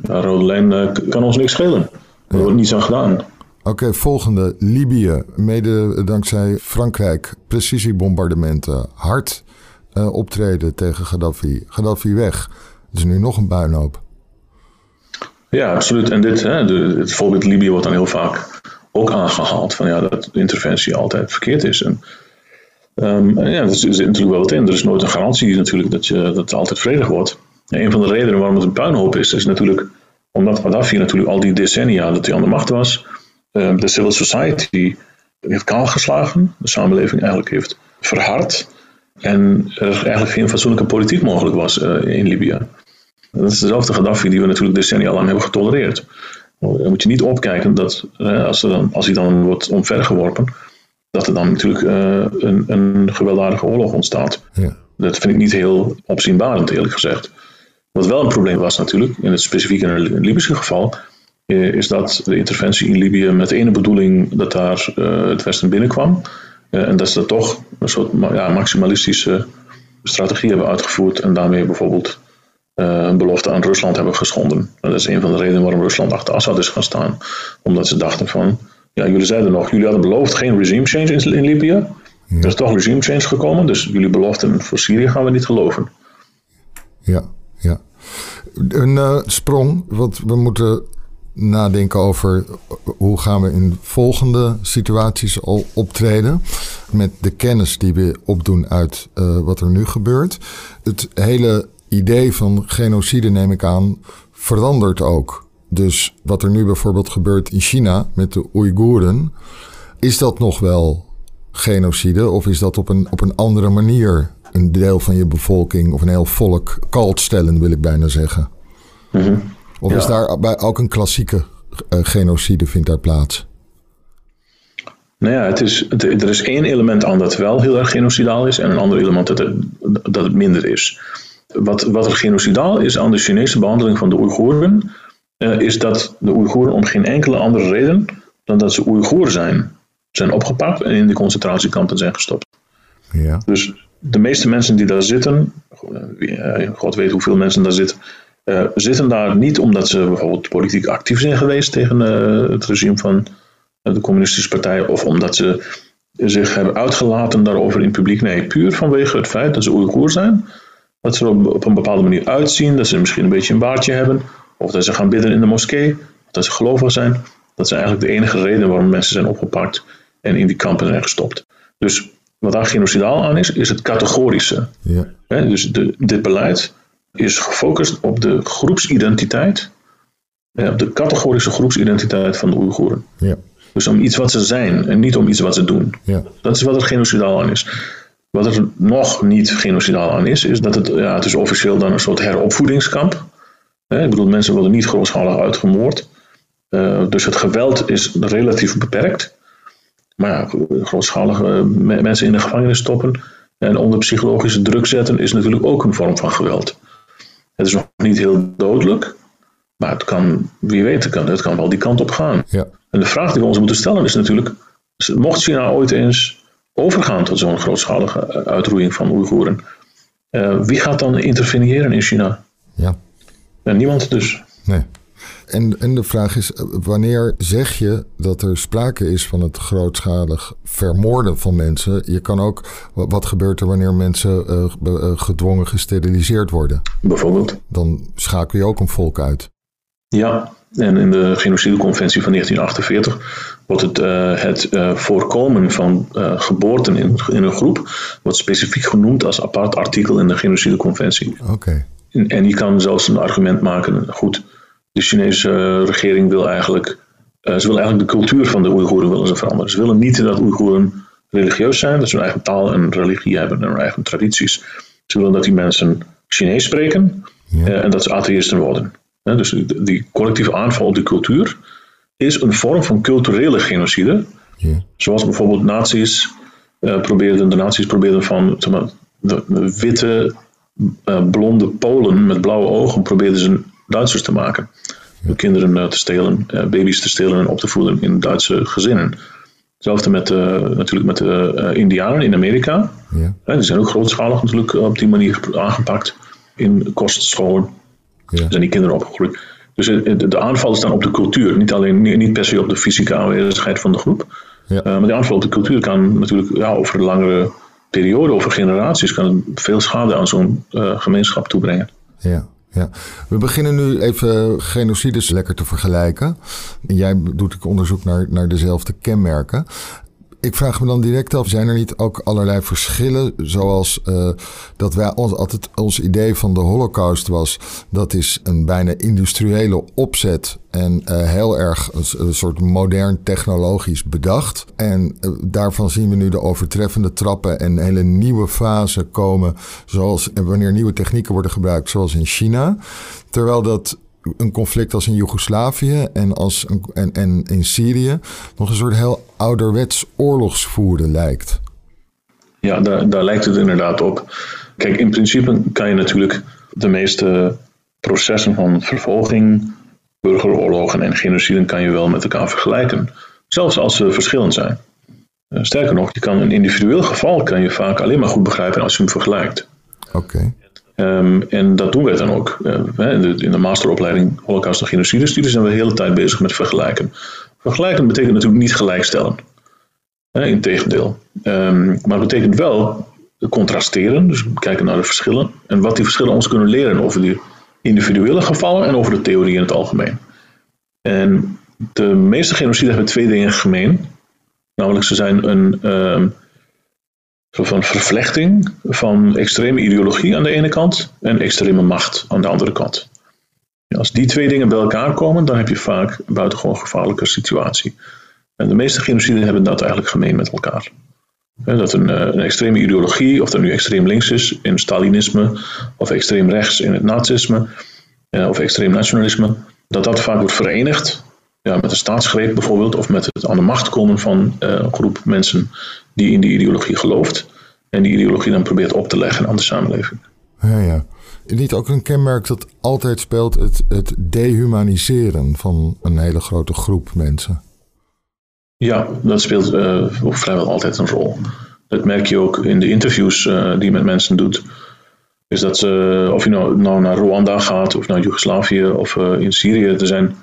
ja, rode lijn kan ons niks schelen. Er wordt niets aan gedaan. Oké, volgende. Libië. Mede dankzij Frankrijk. Precisiebombardementen. Hard uh, optreden tegen Gaddafi. Gaddafi weg. Het is nu nog een puinhoop. Ja, absoluut. En dit, hè, de, het voorbeeld Libië wordt dan heel vaak ook aangehaald. Van ja, dat interventie altijd verkeerd is. En, um, ja, er zit natuurlijk wel wat in. Er is nooit een garantie natuurlijk dat, je, dat het altijd vredig wordt. En een van de redenen waarom het een puinhoop is, is natuurlijk omdat Gaddafi natuurlijk al die decennia dat hij aan de macht was Ehm, de civil society heeft kaalgeslagen, de samenleving eigenlijk heeft verhard en er eigenlijk geen fatsoenlijke politiek mogelijk was uh, in Libië. Dat is dezelfde Gaddafi die we natuurlijk decennia lang hebben getolereerd. Dan moet je niet opkijken dat als, dan, als hij dan wordt omvergeworpen, dat er dan natuurlijk uh, een, een, gewelddadige oorlog ontstaat. Ja. Dat vind ik niet heel opzienbarend, eerlijk gezegd. Wat wel een probleem was natuurlijk, in het specifiek in het Libische geval, eh, is dat de interventie in Libië met de ene bedoeling dat daar uh, het Westen binnenkwam. En dat ze toch een soort ja, maximalistische strategie hebben uitgevoerd en daarmee bijvoorbeeld een belofte aan Rusland hebben geschonden. dat is een van de redenen waarom Rusland achter Assad is gaan staan. Omdat ze dachten van, ja, jullie zeiden nog, jullie hadden beloofd geen regime change in, in Libië. Er is toch regime change gekomen, dus jullie beloften voor Syrië gaan we niet geloven. Ja, ja. Een sprong, want we moeten nadenken over hoe gaan we in volgende situaties al optreden. Met de kennis die we opdoen uit uh, wat er nu gebeurt. Het hele idee van genocide, neem ik aan, verandert ook. Dus wat er nu bijvoorbeeld gebeurt in China met de Oeigoeren, is dat nog wel genocide of is dat op een, op een andere manier een deel van je bevolking of een heel volk kalt stellen, wil ik bijna zeggen? Mm of is daar bij ook een klassieke uh, genocide vindt daar plaats? Nou ja, het is, er is één element aan dat wel heel erg genocidaal is en een ander element dat het, dat het minder is. Wat, wat er genocidaal is aan de Chinese behandeling van de Oeigoeren, uh, is dat de Oeigoeren om geen enkele andere reden dan dat ze Oeigoer zijn, zijn opgepakt en in de concentratiekampen zijn gestopt. Ja. Dus de meeste mensen die daar zitten, eh, God weet hoeveel mensen daar zitten, uh, zitten daar niet omdat ze bijvoorbeeld politiek actief zijn geweest tegen uh, het regime van de Communistische Partij of omdat ze zich hebben uitgelaten daarover in publiek. Nee, puur vanwege het feit dat ze Oeigoer zijn, dat ze er op, op, een bepaalde manier uitzien, dat ze misschien een beetje een baardje hebben, of dat ze gaan bidden in de moskee, of dat ze gelovig zijn. Dat is eigenlijk de enige reden waarom mensen zijn opgepakt en in die kampen zijn gestopt. Dus wat daar genocidaal aan is, is het categorische. Ja. dus de, dit beleid is gefocust op de groepsidentiteit, op de categorische groepsidentiteit van de Oeigoeren. Ja. Dus om iets wat ze zijn en niet om iets wat ze doen. Ja. Dat is wat er genocidaal aan is. Wat er nog niet genocidaal aan is, is dat het, ja, het is officieel dan een soort heropvoedingskamp. Ik bedoel, mensen worden niet grootschalig uitgemoord. Uh, dus het geweld is relatief beperkt. Maar ja, grootschalige mensen in de gevangenis stoppen en onder psychologische druk zetten is natuurlijk ook een vorm van geweld. Het is nog niet heel dodelijk, Maar het kan, wie weet, het kan, het kan wel die kant op gaan. Ja. En de vraag die we ons moeten stellen is natuurlijk, mocht China ooit eens overgaan tot zo'n grootschalige eh, uitroeiing van Oeigoeren, uh, wie gaat dan interveneren in China? Ja. En niemand dus. Nee. En, en de vraag is, eh, wanneer zeg je dat er sprake is van het grootschalig vermoorden van mensen? Je kan ook, wat gebeurt er wanneer mensen uh, gedwongen gesteriliseerd worden? Bijvoorbeeld. Dan schakel je ook een volk uit. Ja, en in de Genocideconventie van 1948 wordt het, uh, het uh, voorkomen van uh, geboorten in, in, een groep wordt specifiek genoemd als apart artikel in de Genocideconventie. Oké. Okay. En, en je kan zelfs een argument maken, goed, de Chinese regering wil eigenlijk, ze wil eigenlijk de cultuur van de Oeigoeren willen ze veranderen. Ze willen niet dat Oeigoeren religieus zijn, dat ze hun eigen taal en religie hebben en hun eigen tradities. Ze willen dat die mensen Chinees spreken ja. en dat ze atheïsten worden. Dus die collectieve aanval op de cultuur is een vorm van culturele genocide. Ja. Zoals bijvoorbeeld nazi's probeerden, de nazi's probeerden van de, witte, blonde Polen met blauwe ogen probeerden ze Duitsers te maken. Ja. Kinderen uh, te stelen, baby's te stelen en op te voeden in Duitse gezinnen. Hetzelfde met, natuurlijk met de Indianen in Amerika. Ja. die zijn ook grootschalig natuurlijk op die manier aangepakt in kostscholen. Ja. zijn die kinderen opgegroeid. Dus de aanval is dan op de cultuur, niet, alleen, niet per se op de fysieke aanwezigheid van de groep. Ja. Uh, maar de aanval op de cultuur kan natuurlijk ja, over langere periode, over generaties, kan veel schade aan zo'n uh, gemeenschap toebrengen. Ja. Ja, we beginnen nu even genocides lekker te vergelijken. Jij doet ook onderzoek naar, naar dezelfde kenmerken ik vraag me dan direct af, zijn er niet ook allerlei verschillen? Zoals uh, dat wij ons, altijd ons idee van de holocaust was, dat is een bijna industriële opzet en uh, heel erg een, soort modern technologisch bedacht. En uh, daarvan zien we nu de overtreffende trappen en hele nieuwe fase komen, zoals wanneer nieuwe technieken worden gebruikt, zoals in China. Terwijl dat een conflict als in Joegoslavië en, als een, en, en in Syrië nog een soort heel ouderwets oorlogsvoeren lijkt. Ja, daar, daar lijkt het inderdaad op. Kijk, in principe kan je natuurlijk de meeste processen van vervolging, burgeroorlogen en genocide kan je wel met elkaar vergelijken. Zelfs als ze verschillend zijn. Sterker nog, je kan een individueel geval kan je vaak alleen maar goed begrijpen als je hem vergelijkt. Oké. Um, en dat doen wij dan ook. Uh, in, de, in, de, masteropleiding Holocaust en Genocide studie zijn we de hele tijd bezig met vergelijken. Vergelijken betekent natuurlijk niet gelijkstellen. Uh, Integendeel. Um, maar het betekent wel contrasteren, dus kijken naar de verschillen. En wat die verschillen ons kunnen leren over die individuele gevallen en over de theorie in het algemeen. En de meeste genocide hebben twee dingen gemeen. Namelijk, ze zijn een. Van vervlechting van extreme ideologie aan de ene kant en extreme macht aan de andere kant. Als die twee dingen bij elkaar komen, dan heb je vaak een buitengewoon gevaarlijke situatie. En de meeste genociden hebben dat eigenlijk gemeen met elkaar. Dat een, eh, een extreme ideologie, of dat nu extreem links is in Stalinisme, of extreem rechts in het nazisme, eh, of extreem nationalisme, dat dat vaak wordt verenigd ja, met een staatsgreep bijvoorbeeld, of met het aan de macht komen van uh, een groep mensen die in die ideologie gelooft. En die ideologie dan probeert op te leggen aan de samenleving. Ja, ja. Niet ook een kenmerk dat altijd speelt het, het dehumaniseren van een hele grote groep mensen? Ja, dat speelt uh, vrijwel altijd een rol. Dat merk je ook in de interviews uh, die je met mensen doet. Is dat ze, of je nou, nou naar Rwanda gaat, of naar Joegoslavië of in Syrië, er zijn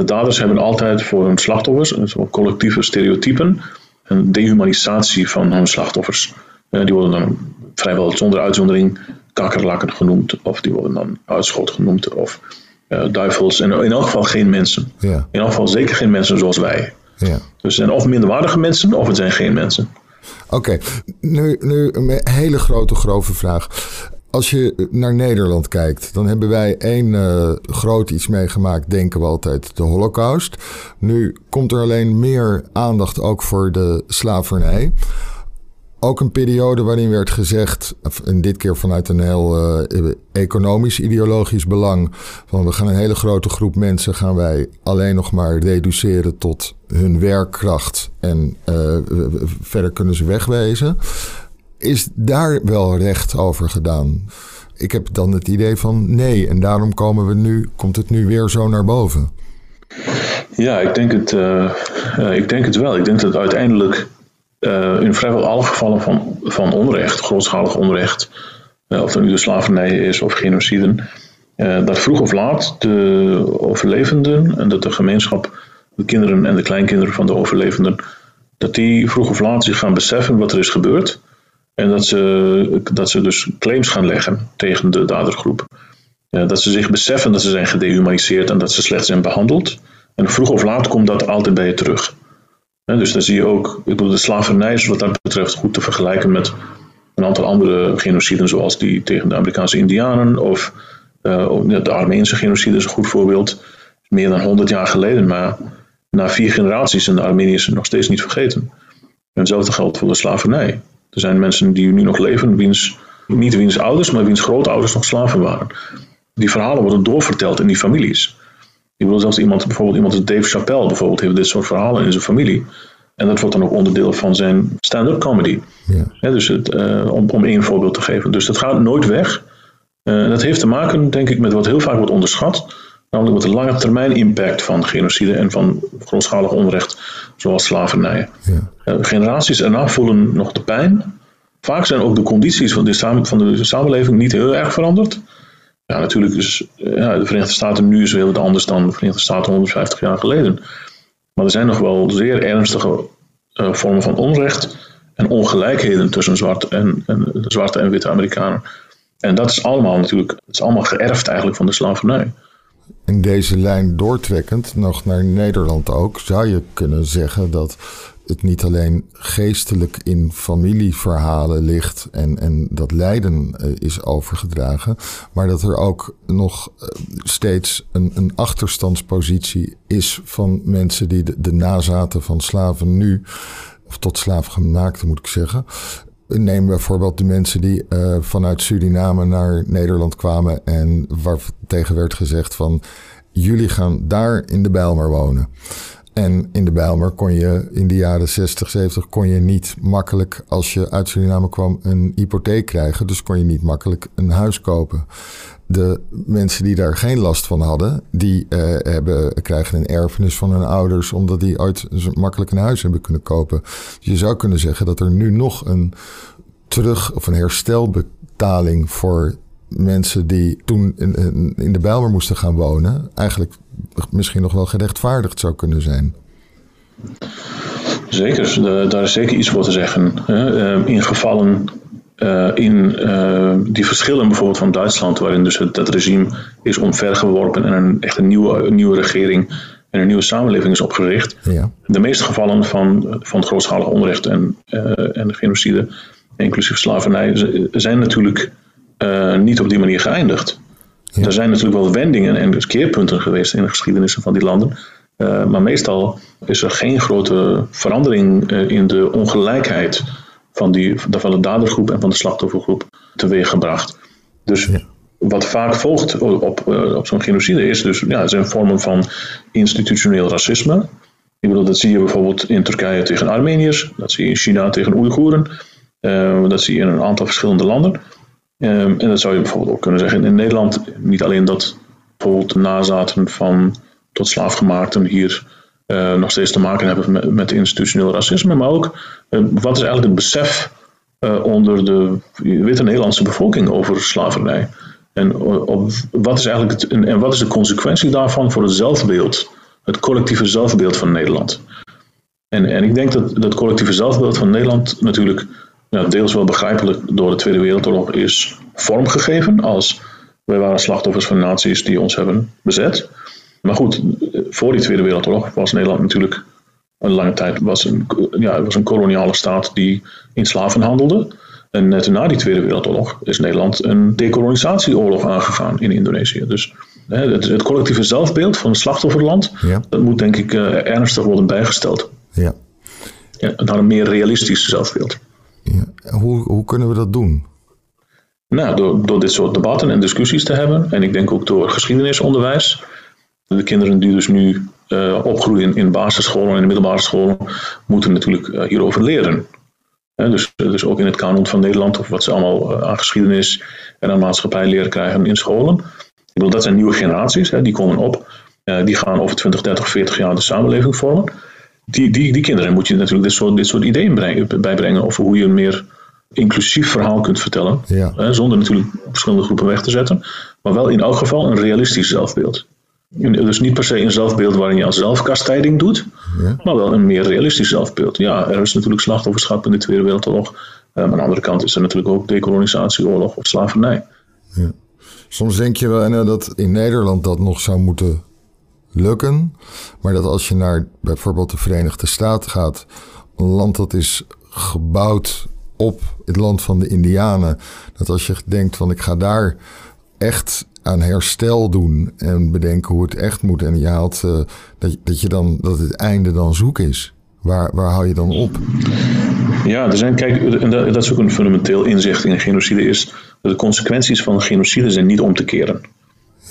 de daders hebben altijd voor hun slachtoffers, dus collectieve stereotypen, een dehumanisatie van hun slachtoffers. Uh, die worden dan vrijwel zonder uitzondering kakkerlakken genoemd, of die worden dan uitschot genoemd, of uh, duivels. En in elk geval geen mensen. Ja. In elk geval zeker geen mensen zoals wij. Ja. Dus het zijn of minderwaardige mensen, of het zijn geen mensen. Oké, okay. nu, nu een hele grote, grove vraag. Als je naar Nederland kijkt, dan hebben wij één uh, groot iets meegemaakt, denken we altijd, de Holocaust. Nu komt er alleen meer aandacht ook voor de slavernij. Ook een periode waarin werd gezegd, en dit keer vanuit een heel uh, economisch, ideologisch belang, van we gaan een hele grote groep mensen gaan wij alleen nog maar reduceren tot hun werkkracht en uh, verder kunnen ze wegwezen. Is daar wel recht over gedaan? ik heb dan het idee van nee. En daarom komen we nu, komt het nu weer zo naar boven. Ja, ik denk het, uh, ik denk het wel. Ik denk dat uiteindelijk uh, in vrijwel alle gevallen van, van onrecht, grootschalig onrecht, of dat nu de slavernij is of genociden, dat vroeg of laat de overlevenden en dat de gemeenschap, de kinderen en de kleinkinderen van de overlevenden, dat die vroeg of laat zich gaan beseffen wat er is gebeurd. En dat ze, dat ze dus claims gaan leggen tegen de dadergroep. dat ze zich beseffen dat ze zijn gedehumaniseerd en dat ze slecht zijn behandeld. En vroeg of laat komt dat altijd bij je terug. dus dan zie je ook, ik bedoel, de slavernij is wat dat betreft goed te vergelijken met een aantal andere genociden, zoals die tegen de Amerikaanse Indianen of uh, de Armeense genocide is een goed voorbeeld. Meer dan 100 jaar geleden, maar na vier generaties zijn de Armeniërs nog steeds niet vergeten. En hetzelfde geldt voor de slavernij. Er zijn mensen die nu nog leven, wiens, niet wiens ouders, maar wiens grootouders nog slaven waren. Die verhalen worden doorverteld in die families. Ik bedoel, zelfs iemand, bijvoorbeeld iemand als Dave Chappelle bijvoorbeeld, heeft dit soort verhalen in zijn familie. En dat wordt dan ook onderdeel van zijn stand-up comedy. Ja. dus het, uh, om, om één voorbeeld te geven. Dus dat gaat nooit weg. Uh, dat heeft te maken, denk ik, met wat heel vaak wordt onderschat. Namelijk met de lange termijn impact van genocide en van grootschalig onrecht, zoals slavernij. Ja. Uh, generaties erna voelen nog de pijn. Vaak zijn ook de condities van de, van de samenleving niet heel erg veranderd. Ja, natuurlijk is ja, de Verenigde Staten nu is heel wat anders dan de Verenigde Staten 150 jaar geleden. Maar er zijn nog wel zeer ernstige uh, vormen van onrecht en ongelijkheden tussen zwart en, en, zwarte en witte Amerikanen. En dat is allemaal natuurlijk, het is allemaal geërfd eigenlijk van de slavernij. In deze lijn doortrekkend, nog naar Nederland ook, zou je kunnen zeggen dat het niet alleen geestelijk in familieverhalen ligt en, en dat lijden eh, is overgedragen, maar dat er ook nog eh, steeds een, een achterstandspositie is van mensen die de, de nazaten van slaven nu, of tot slaafgemaakte moet ik zeggen, Neem bijvoorbeeld de mensen die uh, vanuit Suriname naar Nederland kwamen en waar tegen werd gezegd van jullie gaan daar in de Bijlmer wonen. En in de Bijlmer kon je in de jaren 60, 70 kon je niet makkelijk, als je uit Suriname kwam, een hypotheek krijgen. Dus kon je niet makkelijk een huis kopen. De mensen die daar geen last van hadden, die uh, hebben, krijgen een erfenis van hun ouders, omdat die ooit makkelijk een huis hebben kunnen kopen. Dus je zou kunnen zeggen dat er nu nog een terug- of een herstelbetaling voor mensen die toen in, in de Bijlmer moesten gaan wonen, eigenlijk misschien nog wel gerechtvaardigd zou kunnen zijn. Zeker, daar is zeker iets voor te zeggen. Ehm, in gevallen uh, in uh, die verschillen bijvoorbeeld van Duitsland, waarin dus het, regime is omvergeworpen en een, echt een nieuwe, een nieuwe regering en een nieuwe samenleving is opgericht. Ja. De meeste gevallen van, van grootschalig onrecht en, uh, en genocide, inclusief slavernij, zijn natuurlijk niet op die manier geëindigd. Er zijn natuurlijk wel wendingen en dus keerpunten geweest in de geschiedenissen van die landen. Uh, maar meestal is er geen grote verandering uh, in de ongelijkheid van, die, van de dadergroep en van de slachtoffergroep teweeggebracht. Dus wat vaak volgt op, uh, op zo'n genocide is dus ja, zijn vormen van institutioneel racisme. Ik bedoel, dat zie je bijvoorbeeld in Turkije tegen Armeniërs, dat zie je in China tegen Oeigoeren, dat zie je in een aantal verschillende landen. Ehm, en dat zou je bijvoorbeeld ook kunnen zeggen in Nederland. Niet alleen dat bijvoorbeeld de nazaten van tot slaafgemaakten hier uh, nog steeds te maken hebben met, institutioneel racisme, maar ook uh, wat is eigenlijk het besef uh, onder de witte Nederlandse bevolking over slavernij? En op, wat is eigenlijk het, en, en wat is de consequentie daarvan voor het zelfbeeld, het collectieve zelfbeeld van Nederland? En, en ik denk dat dat collectieve zelfbeeld van Nederland natuurlijk ja, deels wel begrijpelijk door de Tweede Wereldoorlog is vormgegeven als wij waren slachtoffers van naties die ons hebben bezet. Maar goed, voor die Tweede Wereldoorlog was Nederland natuurlijk een lange tijd was een, ja, was een koloniale staat die in slaven handelde. En net na die Tweede Wereldoorlog is Nederland een decolonisatieoorlog aangegaan in Indonesië. Dus hè, het, het, collectieve zelfbeeld van een slachtofferland, dat moet denk ik uh, ernstig worden bijgesteld. Ja. Ja, naar een meer realistisch zelfbeeld. Ja. Hoe, hoe kunnen we dat doen? Nou, door, door dit soort debatten en discussies te hebben. En ik denk ook door geschiedenisonderwijs. De kinderen die dus nu uh, opgroeien in basisscholen en middelbare scholen, moeten natuurlijk uh, hierover leren. dus, dus ook in het kanon van Nederland, of wat ze allemaal aan geschiedenis en aan maatschappij leren krijgen in scholen. Ik bedoel, dat zijn nieuwe generaties, die komen op. die gaan over 20, 30, 40 jaar de samenleving vormen. Die, die, die kinderen moet je natuurlijk dit soort, dit soort ideeën brengen, bijbrengen over hoe je een meer inclusief verhaal kunt vertellen. Ja. zonder natuurlijk verschillende groepen weg te zetten. Maar wel in elk geval een realistisch zelfbeeld. Dus niet per se een zelfbeeld waarin je als zelfkastijding doet, ja. maar wel een meer realistisch zelfbeeld. Ja, er is natuurlijk slachtofferschap in de Tweede Wereldoorlog. Uh, maar aan de andere kant is er natuurlijk ook decolonisatieoorlog of slavernij. Ja. Soms denk je wel dat in Nederland dat nog zou moeten lukken. Maar dat als je naar bijvoorbeeld de Verenigde Staten gaat, een land dat is gebouwd op het land van de Indianen, dat als je denkt van ik ga daar echt aan herstel doen en bedenken hoe het echt moet en je haalt uh, dat, dat je dan dat het einde dan zoek is. Waar, waar hou je dan op? Ja, er zijn, kijk, dat is ook een fundamenteel inzicht in genocide, is dat de consequenties van genocide zijn niet om te keren.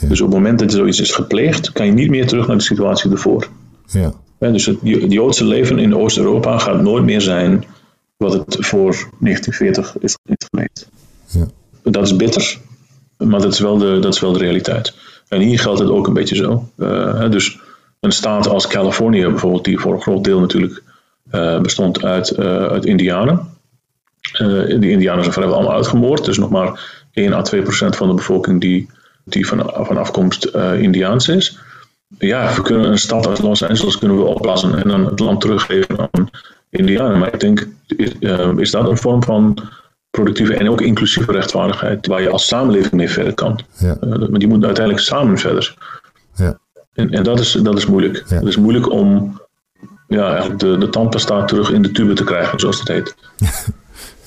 Dus op het moment dat zoiets is gepleegd, kan je niet meer terug naar de situatie ervoor. Ja. dus het Joodse leven in Oost-Europa gaat nooit meer zijn wat het voor 1940 is gepleegd. Ja. Dat is bitter, maar dat is, wel de, dat is wel de realiteit. En hier geldt het ook een beetje zo. Uh, dus een staat als Californië bijvoorbeeld, die voor een groot deel natuurlijk uh, bestond uit, uh, uit Indianen. die Indianen zijn vrijwel allemaal uitgemoord. Dus nog maar 1 à 2 procent van de bevolking die die van, van afkomst uh, Indiaans is. Ja, we kunnen een stad als Los Angeles kunnen we opblazen en dan het land teruggeven aan Indianen. Maar ik denk, is, uh, is dat een vorm van productieve en ook inclusieve rechtvaardigheid waar je als samenleving mee verder kan. Ja. Uh, maar die moeten uiteindelijk samen verder. Ja. En, en dat, is, dat is moeilijk. Ja. Het is moeilijk om ja, de, de tandpasta terug in de tube te krijgen, zoals het heet.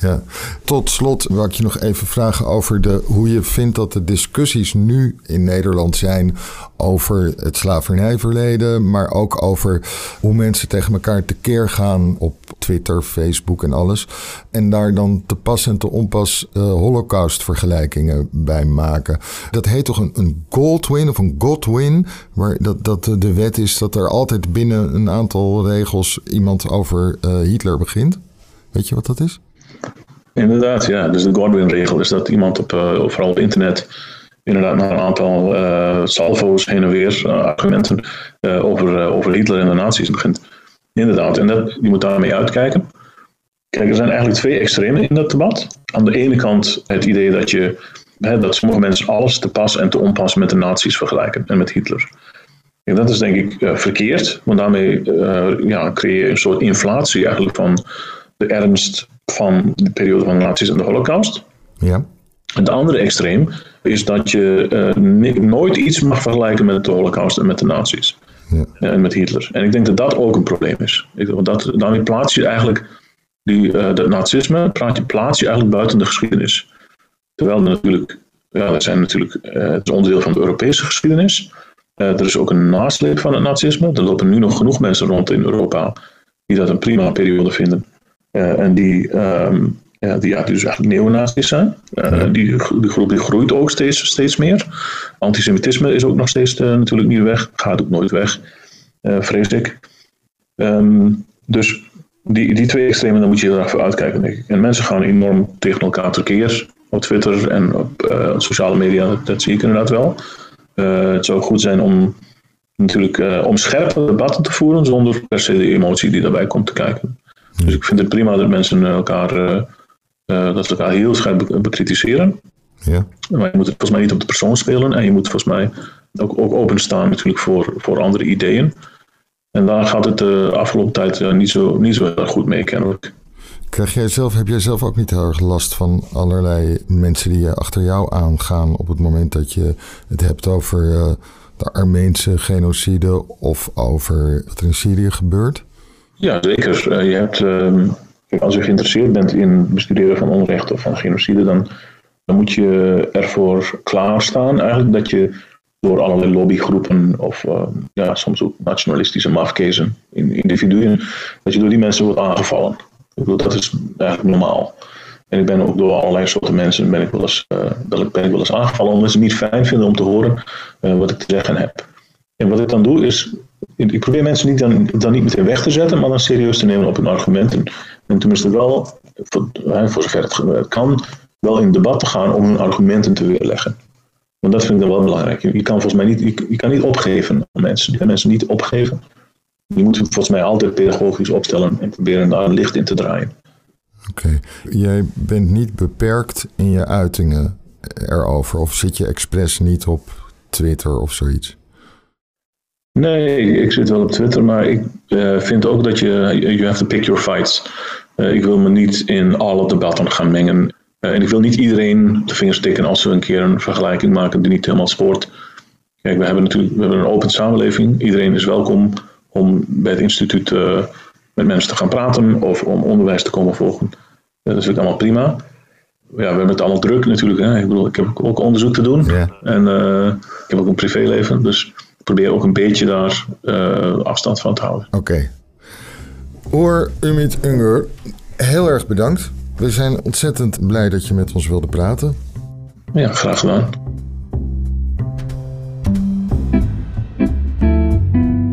Ja. Tot slot wil ik je nog even vragen over de, hoe je vindt dat de discussies nu in Nederland zijn over het slavernijverleden, maar ook over hoe mensen tegen elkaar tekeer gaan op Twitter, Facebook en alles. En daar dan te pas en te onpas uh, holocaust-vergelijkingen bij maken. Dat heet toch een, een Goldwin of een Godwin, waar dat, dat de wet is dat er altijd binnen een aantal regels iemand over uh, Hitler begint. Weet je wat dat is? Inderdaad, ja. Dus de Godwin-regel is dat iemand op, uh, vooral op internet, inderdaad naar een aantal uh, salvo's heen en weer, uh, argumenten over, over Hitler en de nazi's begint. Inderdaad, en dat, je moet daarmee uitkijken. Kijk, er zijn eigenlijk twee extremen in dat debat. Aan de ene kant het idee dat, je, hè, dat sommige mensen alles te pas en te onpas met de nazi's vergelijken en met Hitler. En dat is denk ik verkeerd, want daarmee ja, creëer je een soort inflatie eigenlijk van de ernst van de periode van de nazi's en de holocaust. Ja. Het andere extreem is dat je uh, nooit iets mag vergelijken met de holocaust en met de nazi's. Ja. En met Hitler. En ik denk dat dat ook een probleem is. Ik, want dat, daarmee plaats je eigenlijk die, uh, dat nazisme plaats je eigenlijk buiten de geschiedenis. Terwijl er natuurlijk, ja, dat zijn natuurlijk, uh, het is onderdeel van de Europese geschiedenis. er is ook een nasleep van het nazisme. Er lopen nu nog genoeg mensen rond in Europa die dat een prima periode vinden. Uh, en die, um, ja, die ja, dus eigenlijk neonazi's zijn. Uh, die, die groep die groeit ook steeds, steeds meer. Antisemitisme is ook nog steeds uh, natuurlijk niet weg. Gaat ook nooit weg, vrees ik. Um, dus die, die twee extremen, daar moet je heel erg voor uitkijken, denk ik. En mensen gaan enorm tegen elkaar tekeer. Op Twitter en op sociale media, dat, dat, zie ik inderdaad wel. het zou goed zijn om natuurlijk om scherpe debatten te voeren, zonder per se de emotie die daarbij komt te kijken. Dus ik vind het prima dat mensen elkaar, uh, dat ze elkaar heel scherp bekritiseren. Ja. Maar je moet het volgens mij niet op de persoon spelen. En je moet volgens mij ook, ook openstaan natuurlijk voor, voor andere ideeën. En daar gaat het de afgelopen tijd niet, zo, niet zo goed mee, kennelijk. Krijg jij zelf, heb jij zelf ook niet heel erg last van allerlei mensen die achter jou aangaan op het moment dat je het hebt over de Armeense genocide of over wat er in Syrië gebeurt? Ja, zeker. Uh, je hebt, uh, als je geïnteresseerd bent in bestuderen van onrecht of van genocide, dan, dan moet je ervoor klaarstaan eigenlijk dat je door allerlei lobbygroepen of uh, ja, soms ook nationalistische mafkezen, in, individuen, dat je door die mensen wordt aangevallen. Ik bedoel, dat is eigenlijk normaal. En ik ben ook door allerlei soorten mensen ben ik wel eens, ben ik wel eens aangevallen omdat ze het niet fijn vinden om te horen wat ik te zeggen heb. En wat ik dan doe is, ik probeer mensen niet dan, dan niet meteen weg te zetten, maar dan serieus te nemen op hun argumenten. En tenminste wel voor, zover het kan, wel in debat te gaan om hun argumenten te weerleggen. Want dat vind ik dan wel belangrijk. Je, kan volgens mij niet, je, je, kan niet opgeven aan mensen. Je kan mensen niet opgeven. Je moet volgens mij altijd pedagogisch opstellen en proberen daar licht in te draaien. Oké. Jij bent niet beperkt in je uitingen erover? Of zit je expres niet op Twitter of zoiets? Nee, ik zit wel op Twitter, maar ik uh, vind ook dat je, you have to pick your fights. Uh, ik wil me niet in alle debatten gaan mengen. Uh, en ik wil niet iedereen de vingers tikken als we een keer een vergelijking maken die niet helemaal spoort. Kijk, we hebben natuurlijk we hebben een open samenleving. Iedereen is welkom om bij het instituut met mensen te gaan praten of om onderwijs te komen volgen. dat is ook allemaal prima. Ja, we hebben het allemaal druk natuurlijk. Hè. Ik bedoel, ik heb ook onderzoek te doen. En ik heb ook een privéleven. Dus probeer ook een beetje daar uh, afstand van te houden. Oké. Okay. Oor Umit Unger, heel erg bedankt. We zijn ontzettend blij dat je met ons wilde praten. Ja, graag gedaan.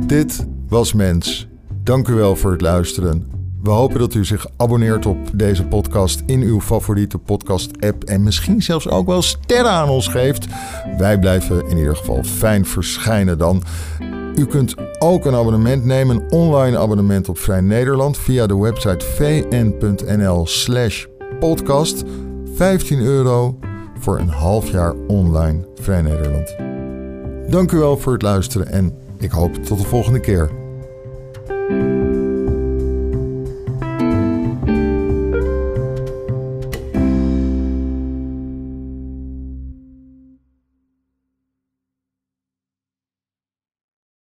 Dit was Mens. Dank u wel voor het luisteren. We hopen dat u zich abonneert op deze podcast in uw favoriete podcast-app en misschien zelfs ook wel sterren aan ons geeft. Wij blijven in ieder geval fijn verschijnen dan. U kunt ook een abonnement nemen, een online abonnement op Vrij Nederland via de website vn.nl/slash podcast. 15 euro voor een half jaar online Vrij Nederland. Dank u wel voor het luisteren en ik hoop tot de volgende keer.